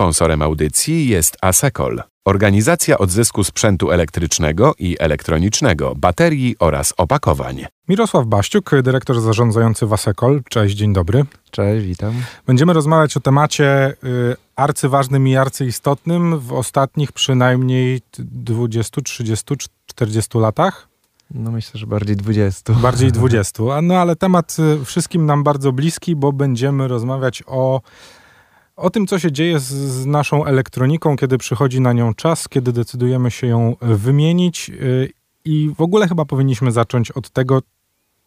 Sponsorem audycji jest Asecol, organizacja odzysku sprzętu elektrycznego i elektronicznego, baterii oraz opakowań. Mirosław Baściuk, dyrektor zarządzający Wasecol. Cześć, dzień dobry. Cześć, witam. Będziemy rozmawiać o temacie y, arcyważnym i arcyistotnym w ostatnich przynajmniej 20, 30, 40 latach. No myślę, że bardziej 20. Bardziej 20. A no ale temat y, wszystkim nam bardzo bliski, bo będziemy rozmawiać o o tym, co się dzieje z, z, naszą elektroniką, kiedy przychodzi na nią czas, kiedy decydujemy się ją wymienić. Y, I w ogóle chyba powinniśmy zacząć od tego,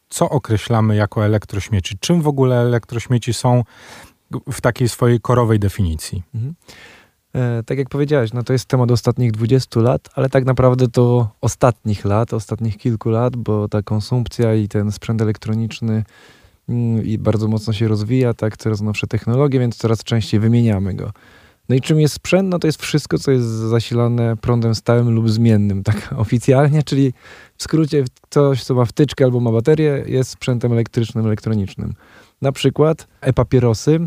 co określamy jako elektrośmieci. Czym w ogóle elektrośmieci są w takiej swojej korowej definicji? Mhm. E, tak jak powiedziałeś, no to jest temat ostatnich 20 lat, ale tak naprawdę to ostatnich lat, ostatnich kilku lat, bo ta konsumpcja i ten sprzęt elektroniczny i bardzo mocno się rozwija, tak, coraz nowsze technologie, więc coraz częściej wymieniamy go. No i czym jest sprzęt? No to jest wszystko, co jest zasilane prądem stałym lub zmiennym, tak oficjalnie, czyli w skrócie coś, co ma wtyczkę albo ma baterię, jest sprzętem elektrycznym, elektronicznym. Na przykład e-papierosy,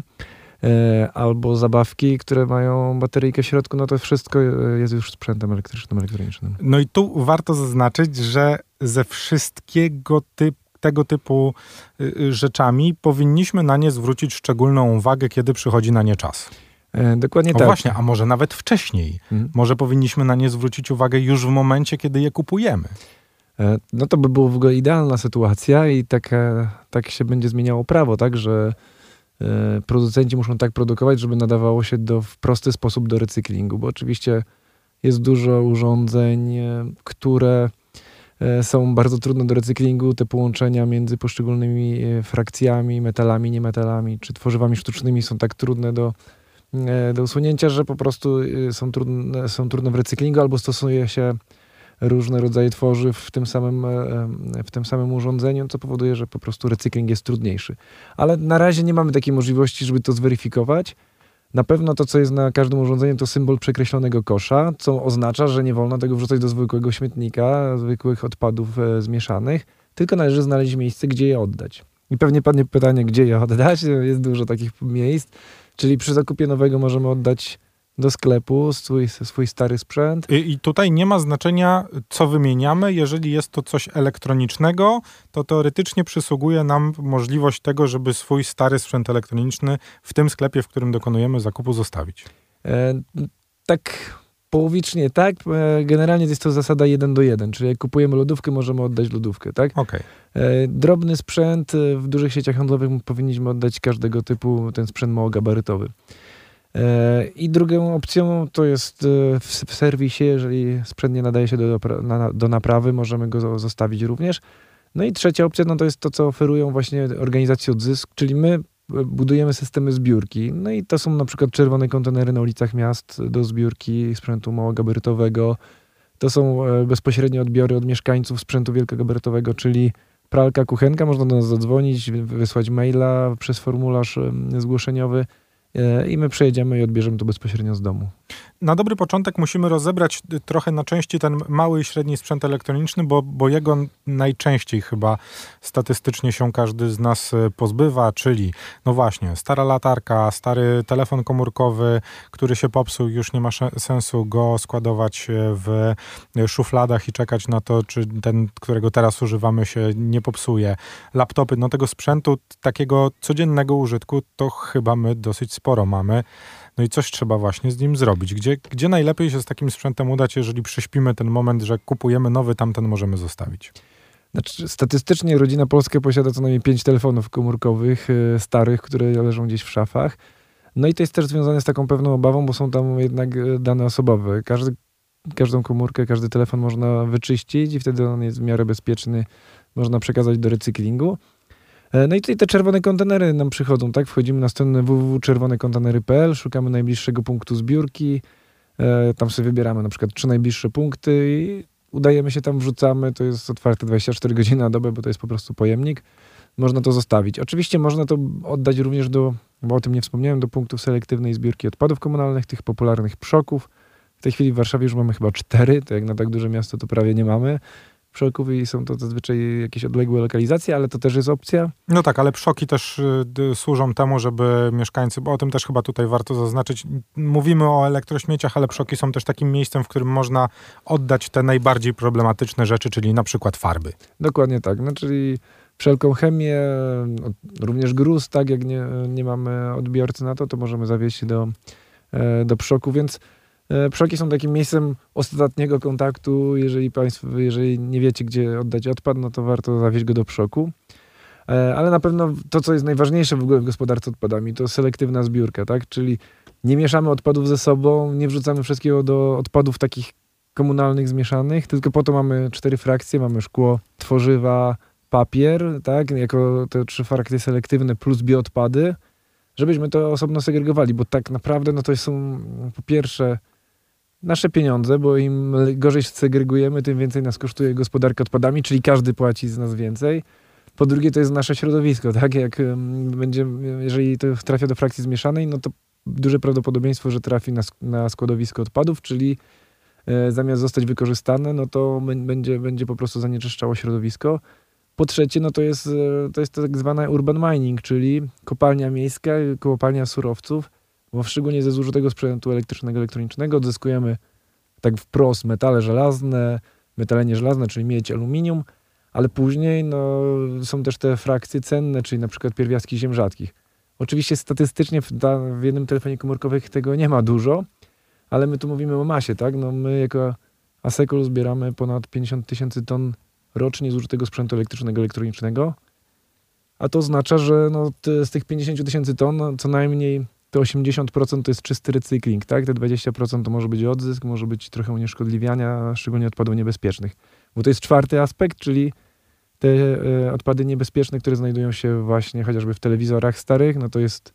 E, albo zabawki, które mają bateryjkę w środku, no to wszystko e, jest już sprzętem elektrycznym, elektronicznym. No i tu warto zaznaczyć, że ze wszystkiego typu tego typu y, y, rzeczami powinniśmy na nie zwrócić szczególną uwagę, kiedy przychodzi na nie czas. E, dokładnie o tak. właśnie, a może nawet wcześniej. Mhm. Może powinniśmy na nie zwrócić uwagę już w momencie, kiedy je kupujemy. E, no to by była w ogóle idealna sytuacja i tak, tak się będzie zmieniało prawo, tak, że E, producenci muszą tak produkować, żeby nadawało się do, w prosty sposób do recyklingu, bo oczywiście jest dużo urządzeń, które są bardzo trudne do recyklingu, te połączenia między poszczególnymi frakcjami, metalami, niemetalami, czy tworzywami sztucznymi są tak trudne do, do usunięcia, że po prostu są trudne, są trudne w recyklingu, albo stosuje się różne rodzaje tworzyw w tym samym, e, e, w tym samym urządzeniu, co powoduje, że po prostu recykling jest trudniejszy. Ale na razie nie mamy takiej możliwości, żeby to zweryfikować. Na pewno to, co jest na każdym urządzeniu, to symbol przekreślonego kosza, co oznacza, że nie wolno tego wrzucać do zwykłego śmietnika, zwykłych odpadów e, zmieszanych, tylko należy znaleźć miejsce, gdzie je oddać. I pewnie padnie pytanie, gdzie je oddać. Jest dużo takich miejsc. Czyli przy zakupie nowego możemy oddać do sklepu swój, swój stary sprzęt. I, I, tutaj nie ma znaczenia, co wymieniamy. Jeżeli jest to coś elektronicznego, to teoretycznie przysługuje nam możliwość tego, żeby swój stary sprzęt elektroniczny w tym sklepie, w którym dokonujemy zakupu, zostawić. E, tak połowicznie tak. E, generalnie jest to zasada 1 do 1, czyli jak kupujemy lodówkę, możemy oddać lodówkę, tak? Okay. E, drobny sprzęt e, w dużych sieciach handlowych powinniśmy oddać każdego typu ten sprzęt małogabarytowy. E, I drugą opcją to jest e, w, serwisie, jeżeli sprzęt nie nadaje się do, do naprawy, możemy go zostawić również. No i trzecia opcja, no to jest to, co oferują właśnie organizacje odzysk, czyli my e, budujemy systemy zbiórki. No i to są na przykład czerwone kontenery na ulicach miast do zbiórki sprzętu małogabarytowego. To są bezpośrednie odbiory od mieszkańców sprzętu wielkogabarytowego, czyli pralka, kuchenka. Można do nas zadzwonić, wysłać maila przez formularz zgłoszeniowy E, i my przejedziemy i odbierzemy to bezpośrednio z domu. Na dobry początek musimy rozebrać trochę na części ten mały i średni sprzęt elektroniczny, bo, bo jego najczęściej chyba statystycznie się każdy z nas e, pozbywa, czyli no właśnie, stara latarka, stary telefon komórkowy, który się popsuł, już nie ma sensu go składować w szufladach i czekać na to, czy ten, którego teraz używamy się nie popsuje. Laptopy, no tego sprzętu takiego codziennego użytku to chyba my dosyć sporo mamy. No i coś trzeba właśnie z nim zrobić. Gdzie, gdzie najlepiej się z takim sprzętem udać, jeżeli prześpimy ten moment, że kupujemy nowy, tamten możemy zostawić? Znaczy, statystycznie rodzina polska posiada co najmniej pięć telefonów komórkowych e, starych, które leżą gdzieś w szafach. No i to jest też związane z taką pewną obawą, bo są tam jednak e, dane osobowe. Każdy, każdą komórkę, każdy telefon można wyczyścić i wtedy on jest w miarę bezpieczny, można przekazać do recyklingu. E, no i tutaj te czerwone kontenery nam przychodzą, tak? Wchodzimy na stronę www.czerwonekontenery.pl, szukamy najbliższego punktu zbiórki, e, tam sobie wybieramy na przykład trzy najbliższe punkty i udajemy się tam, wrzucamy, to jest otwarte 24 godziny na dobę, bo to jest po prostu pojemnik. Można to zostawić. Oczywiście można to oddać również do, bo o tym nie wspomniałem, do punktów selektywnej zbiórki odpadów komunalnych, tych popularnych przoków. W tej chwili w Warszawie już mamy chyba cztery, to jak na tak duże miasto to prawie nie mamy wszoków i są to zazwyczaj jakieś odległe lokalizacje, ale to też jest opcja. No tak, ale wszoki też y, służą temu, żeby mieszkańcy, bo o tym też chyba tutaj warto zaznaczyć, mówimy o elektrośmieciach, ale wszoki są też takim miejscem, w którym można oddać te najbardziej problematyczne rzeczy, czyli na przykład farby. Dokładnie tak, no czyli wszelką chemię, no, również gruz, tak jak nie, nie mamy odbiorcy na to, to możemy zawieźć do, e, do przoku, więc Przoki są takim miejscem ostatniego kontaktu. Jeżeli Państwo, jeżeli nie wiecie, gdzie oddać odpad, no to warto zawieźć go do przoku. E, ale na pewno to, co jest najważniejsze w ogóle w gospodarce odpadami, to selektywna zbiórka, tak? Czyli nie mieszamy odpadów ze sobą, nie wrzucamy wszystkiego do odpadów takich komunalnych zmieszanych, tylko po to mamy cztery frakcje, mamy szkło, tworzywa, papier, tak, jako te trzy frakcje selektywne plus bioodpady, żebyśmy to osobno segregowali, bo tak naprawdę no to są po pierwsze nasze pieniądze, bo im gorzej segregujemy, tym więcej nas kosztuje gospodarka odpadami, czyli każdy płaci z nas więcej. Po drugie, to jest nasze środowisko, tak? Jak będzie, jeżeli to trafia do frakcji zmieszanej, no to duże prawdopodobieństwo, że trafi na, na składowisko odpadów, czyli e, zamiast zostać wykorzystane, no to będzie, będzie po prostu zanieczyszczało środowisko. Po trzecie, no to jest, e, to jest tak zwana urban mining, czyli kopalnia miejska, kopalnia surowców, bo szczególnie ze zużytego sprzętu elektrycznego, elektronicznego odzyskujemy tak wprost metale żelazne, metale nieżelazne, czyli miedź, aluminium, ale później no, są też te frakcje cenne, czyli na przykład pierwiastki ziem rzadkich. Oczywiście statystycznie w, w jednym telefonie komórkowym tego nie ma dużo, ale my tu mówimy o masie, tak? No, my jako Asekol zbieramy ponad 50 tysięcy ton rocznie zużytego sprzętu elektrycznego, elektronicznego, a to oznacza, że no, z tych 50 tysięcy ton co najmniej te 80% to jest czysty recykling, tak? Te 20% to może być odzysk, może być trochę unieszkodliwiania, szczególnie odpadów niebezpiecznych. Bo to jest czwarty aspekt, czyli te e, odpady niebezpieczne, które znajdują się właśnie chociażby w telewizorach starych, no to jest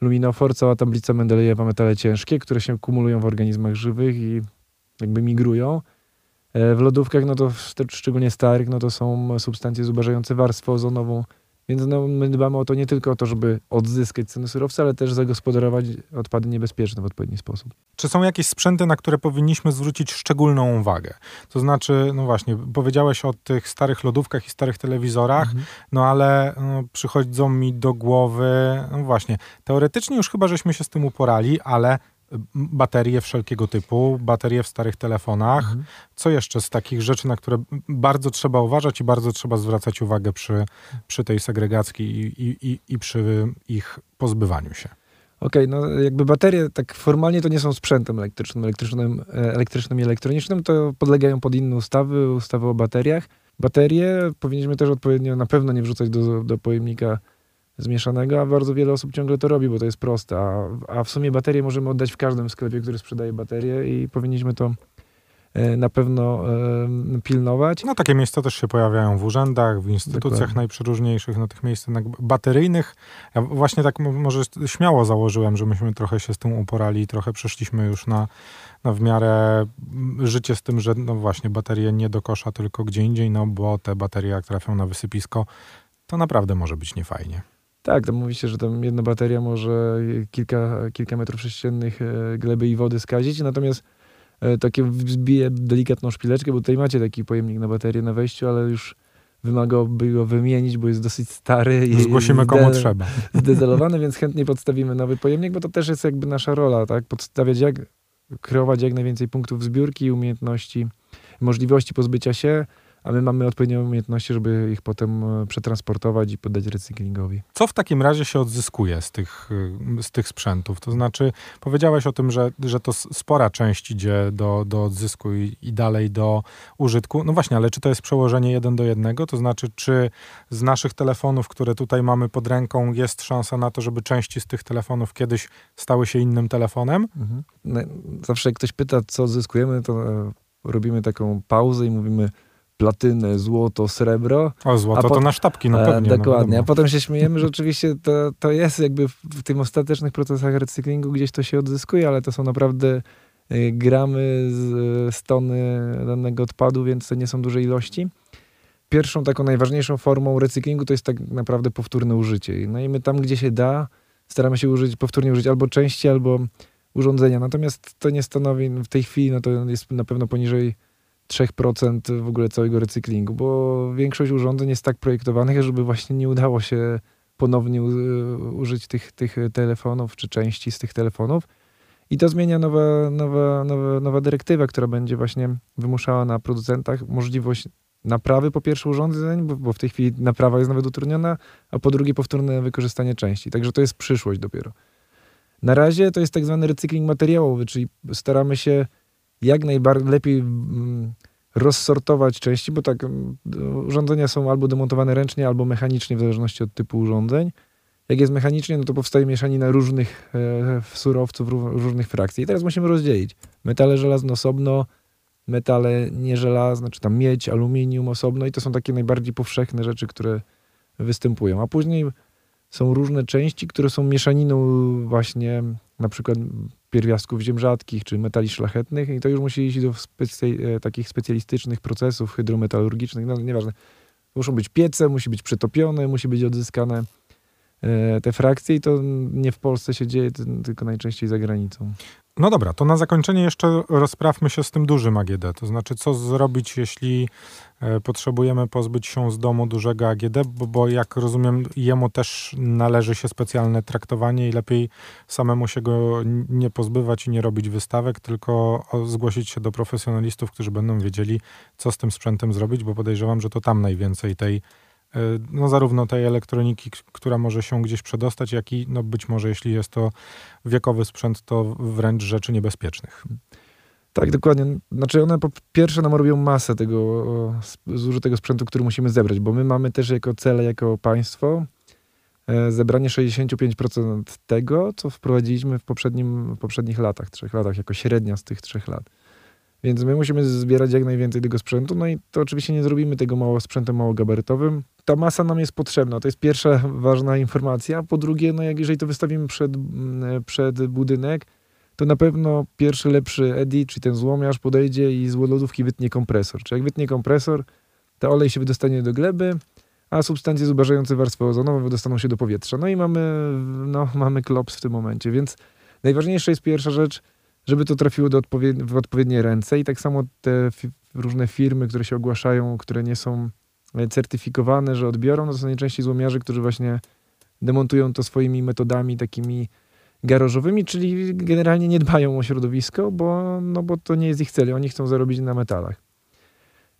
luminofor, cała tablica Mendelejewa, metale ciężkie, które się kumulują w organizmach żywych i jakby migrują. E, w lodówkach, no to szczególnie starych, no to są substancje zubażające warstwę ozonową, więc no, my dbamy o to nie tylko o to, żeby odzyskać ceny surowca, ale też zagospodarować odpady niebezpieczne w odpowiedni sposób. Czy są jakieś sprzęty, na które powinniśmy zwrócić szczególną uwagę? To znaczy, no właśnie, powiedziałeś o tych starych lodówkach i starych telewizorach, mhm. no ale no, przychodzą mi do głowy, no właśnie, teoretycznie już chyba żeśmy się z tym uporali, ale baterie wszelkiego typu, baterie w starych telefonach. Mhm. Co jeszcze z takich rzeczy, na które bardzo trzeba uważać i bardzo trzeba zwracać uwagę przy, przy tej segregacji i, i, i przy ich pozbywaniu się? Okej, okay, no jakby baterie tak formalnie to nie są sprzętem elektrycznym, elektrycznym, e, elektrycznym i elektronicznym, to podlegają pod inne ustawy, ustawy o bateriach. Baterie powinniśmy też odpowiednio na pewno nie wrzucać do, do pojemnika zmieszanego, a bardzo wiele osób ciągle to robi, bo to jest proste. A, a w sumie baterie możemy oddać w każdym sklepie, który sprzedaje baterie i powinniśmy to e, na pewno e, pilnować. No takie miejsca też się pojawiają w urzędach, w instytucjach Dokładnie. najprzeróżniejszych, no tych miejsc bateryjnych. Ja właśnie tak może śmiało założyłem, że myśmy trochę się z tym uporali i trochę przeszliśmy już na, na w miarę życie z tym, że no właśnie baterie nie do kosza, tylko gdzie indziej, no bo te baterie jak trafią na wysypisko, to naprawdę może być niefajnie. Tak, tam mówi się, że tam jedna bateria może kilka, kilka metrów sześciennych e, gleby i wody skazić, natomiast e, takie wzbije delikatną szpileczkę, bo tutaj macie taki pojemnik na baterię na wejściu, ale już wymagałby go wymienić, bo jest dosyć stary. I Zgłosimy komu trzeba. Zdezelowany, więc chętnie podstawimy nowy pojemnik, bo to też jest jakby nasza rola, tak? Podstawiać jak, kreować jak najwięcej punktów zbiórki, umiejętności, możliwości pozbycia się, a my mamy odpowiednie umiejętności, żeby ich potem e, przetransportować i poddać recyklingowi. Co w takim razie się odzyskuje z tych, e, z tych sprzętów? To znaczy, powiedziałeś o tym, że, że to spora część idzie do, do odzysku i, i dalej do użytku. No właśnie, ale czy to jest przełożenie jeden do jednego? To znaczy, czy z naszych telefonów, które tutaj mamy pod ręką, jest szansa na to, żeby części z tych telefonów kiedyś stały się innym telefonem? Mhm. No, zawsze jak ktoś pyta, co odzyskujemy, to e, robimy taką pauzę i mówimy platynę, złoto, srebro. O, złoto to na sztabki, no pewnie. E, dokładnie, no, a potem się śmiejemy, że oczywiście to, to jest jakby w, w tym ostatecznych procesach recyklingu gdzieś to się odzyskuje, ale to są naprawdę e, gramy z, z tony danego odpadu, więc to nie są duże ilości. Pierwszą taką najważniejszą formą recyklingu to jest tak naprawdę powtórne użycie. No i my tam, gdzie się da, staramy się użyć, powtórnie użyć albo części, albo urządzenia. Natomiast to nie stanowi w tej chwili, no to jest na pewno poniżej 3% w ogóle całego recyklingu, bo większość urządzeń jest tak projektowanych, żeby właśnie nie udało się ponownie użyć tych, tych telefonów czy części z tych telefonów. I to zmienia nowa, nowa, nowa, nowa dyrektywa, która będzie właśnie wymuszała na producentach możliwość naprawy po pierwsze urządzeń, bo, bo w tej chwili naprawa jest nawet utrudniona, a po drugie powtórne wykorzystanie części. Także to jest przyszłość dopiero. Na razie to jest tak zwany recykling materiałowy, czyli staramy się jak najlepiej mm, rozsortować części, bo tak mm, urządzenia są albo demontowane ręcznie, albo mechanicznie, w zależności od typu urządzeń. Jak jest mechanicznie, no to powstaje mieszanina różnych e, surowców, różnych frakcji. I teraz musimy rozdzielić metale żelazne osobno, metale nieżelazne, czy tam miedź, aluminium osobno i to są takie najbardziej powszechne rzeczy, które występują. A później są różne części, które są mieszaniną właśnie na przykład pierwiastków ziem rzadkich czy metali szlachetnych i to już musi iść do specy- takich specjalistycznych procesów hydrometalurgicznych, no nieważne. Muszą być piece, musi być przetopione, musi być odzyskane e, te frakcje i to nie w Polsce się dzieje, tylko najczęściej za granicą. No dobra, to na zakończenie jeszcze rozprawmy się z tym dużym AGD. To znaczy, co zrobić, jeśli e, potrzebujemy pozbyć się z domu dużego AGD, bo, bo jak rozumiem, jemu też należy się specjalne traktowanie i lepiej samemu się go nie pozbywać i nie robić wystawek, tylko zgłosić się do profesjonalistów, którzy będą wiedzieli, co z tym sprzętem zrobić, bo podejrzewam, że to tam najwięcej tej no zarówno tej elektroniki, która może się gdzieś przedostać, jak i no być może jeśli jest to wiekowy sprzęt, to wręcz rzeczy niebezpiecznych. Tak, dokładnie. Znaczy one po pierwsze nam robią masę tego zużytego sprzętu, który musimy zebrać, bo my mamy też jako cele, jako państwo e, zebranie 65% tego, co wprowadziliśmy w, poprzednim, w poprzednich latach, trzech latach, jako średnia z tych trzech lat. Więc my musimy zbierać jak najwięcej tego sprzętu, no i to oczywiście nie zrobimy tego mało sprzętem małogabarytowym. Ta masa nam jest potrzebna, to jest pierwsza ważna informacja. Po drugie, no jak jeżeli to wystawimy przed, mm, przed budynek, to na pewno pierwszy lepszy edit, czyli ten złomiarz podejdzie i z lodówki wytnie kompresor. Czy jak wytnie kompresor, to olej się wydostanie do gleby, a substancje zubażające warstwę ozonową wydostaną się do powietrza. No i mamy, no, mamy klops w tym momencie, więc najważniejsza jest pierwsza rzecz – żeby to trafiło do odpowiednie, w odpowiednie ręce. I tak samo te różne firmy, które się ogłaszają, które nie są e, certyfikowane, że odbiorą, no to są najczęściej złomiarze, którzy właśnie demontują to swoimi metodami takimi garażowymi, czyli generalnie nie dbają o środowisko, bo, no bo to nie jest ich cel. Oni chcą zarobić na metalach.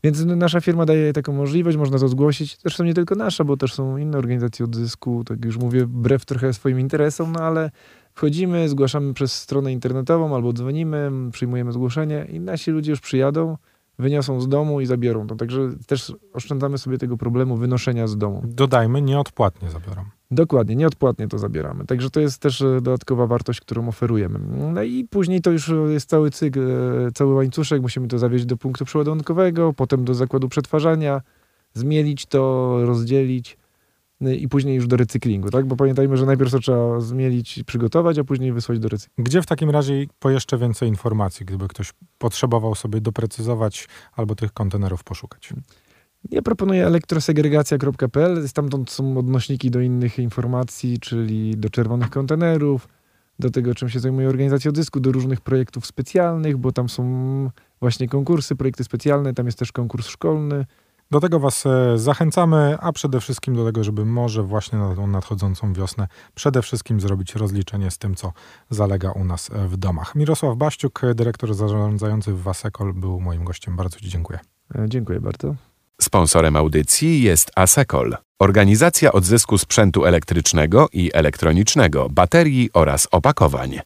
Więc nasza firma daje taką możliwość, można to zgłosić. Zresztą nie tylko nasza, bo też są inne organizacje odzysku, tak już mówię, wbrew trochę swoim interesom, no ale Wchodzimy, zgłaszamy przez stronę internetową albo dzwonimy, przyjmujemy zgłoszenie i nasi ludzie już przyjadą, wyniosą z domu i zabiorą to. Także też oszczędzamy sobie tego problemu wynoszenia z domu. Dodajmy, nieodpłatnie zabiorą. Dokładnie, nieodpłatnie to zabieramy. Także to jest też e, dodatkowa wartość, którą oferujemy. No i później to już jest cały cykl, e, cały łańcuszek. Musimy to zawieźć do punktu przeładunkowego, potem do zakładu przetwarzania, zmielić to, rozdzielić i później już do recyklingu, tak? Bo pamiętajmy, że najpierw to trzeba zmielić, przygotować, a później wysłać do recyklingu. Gdzie w takim razie po jeszcze więcej informacji, gdyby ktoś potrzebował sobie doprecyzować albo tych kontenerów poszukać? Ja proponuję elektrosegregacja.pl. Stamtąd są odnośniki do innych informacji, czyli do czerwonych kontenerów, do tego, czym się zajmuje organizacja dysku, do różnych projektów specjalnych, bo tam są właśnie konkursy, projekty specjalne, tam jest też konkurs szkolny. Do tego Was e, zachęcamy, a przede wszystkim do tego, żeby może właśnie na tą nadchodzącą wiosnę przede wszystkim zrobić rozliczenie z tym, co zalega u nas e, w domach. Mirosław Baściuk, dyrektor zarządzający w Wasekol, był moim gościem. Bardzo Ci dziękuję. E, dziękuję bardzo. Sponsorem audycji jest Asekol, organizacja odzysku sprzętu elektrycznego i elektronicznego, baterii oraz opakowań.